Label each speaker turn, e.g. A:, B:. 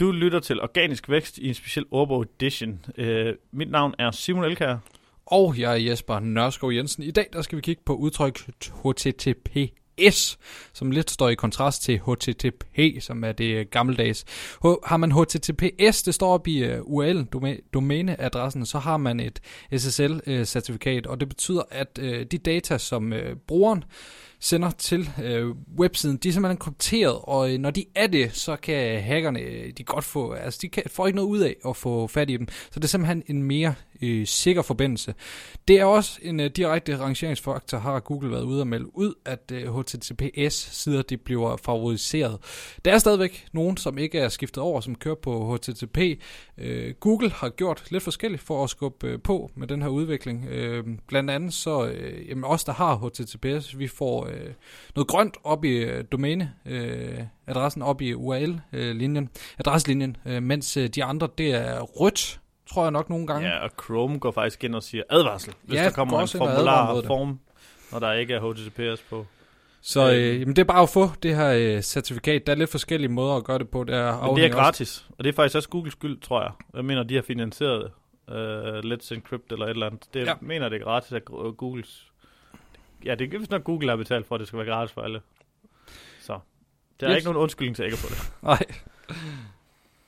A: Du lytter til Organisk Vækst i en speciel ordbog edition. Uh, mit navn er Simon Elkær.
B: Og jeg er Jesper Nørskov Jensen. I dag der skal vi kigge på udtryk HTTPS, som lidt står i kontrast til HTTP, som er det gammeldags. H- har man HTTPS, det står op i øh, uh, URL-domæneadressen, så har man et SSL-certifikat, øh, og det betyder, at uh, de data, som uh, brugeren sender til øh, websiden, de er simpelthen krypteret, og øh, når de er det, så kan hackerne, øh, de godt få, altså de kan, får ikke noget ud af at få fat i dem, så det er simpelthen en mere øh, sikker forbindelse. Det er også en øh, direkte rangeringsfaktor, har Google været ude og melde ud, at øh, HTTPS-sider de bliver favoriseret. Der er stadigvæk nogen, som ikke er skiftet over, som kører på HTTP. Øh, Google har gjort lidt forskelligt for at skubbe øh, på med den her udvikling. Øh, blandt andet så, øh, jamen os der har HTTPS, vi får øh, noget grønt op i øh, domæne, øh, adressen op i URL-linjen, øh, adresselinjen, øh, mens øh, de andre, det er rødt, tror jeg nok nogle gange.
A: Ja, og Chrome går faktisk ind og siger advarsel, hvis
B: Ja,
A: der kommer en formular form, når der ikke er HTTPS på.
B: Så øh, jamen, det er bare at få det her øh, certifikat. Der er lidt forskellige måder at gøre det på. Det er,
A: Men det er
B: afhænger også-
A: gratis, og det er faktisk også Googles skyld, tror jeg. Jeg mener, de har finansieret uh, Let's Encrypt eller et eller andet. Det
B: Ja.
A: mener, det er gratis af Googles... Ja, det er nok Google, der har betalt for, at det skal være gratis for alle. Så det er
B: Yes.
A: ikke nogen undskyldning til ikke at få det.
B: Nej.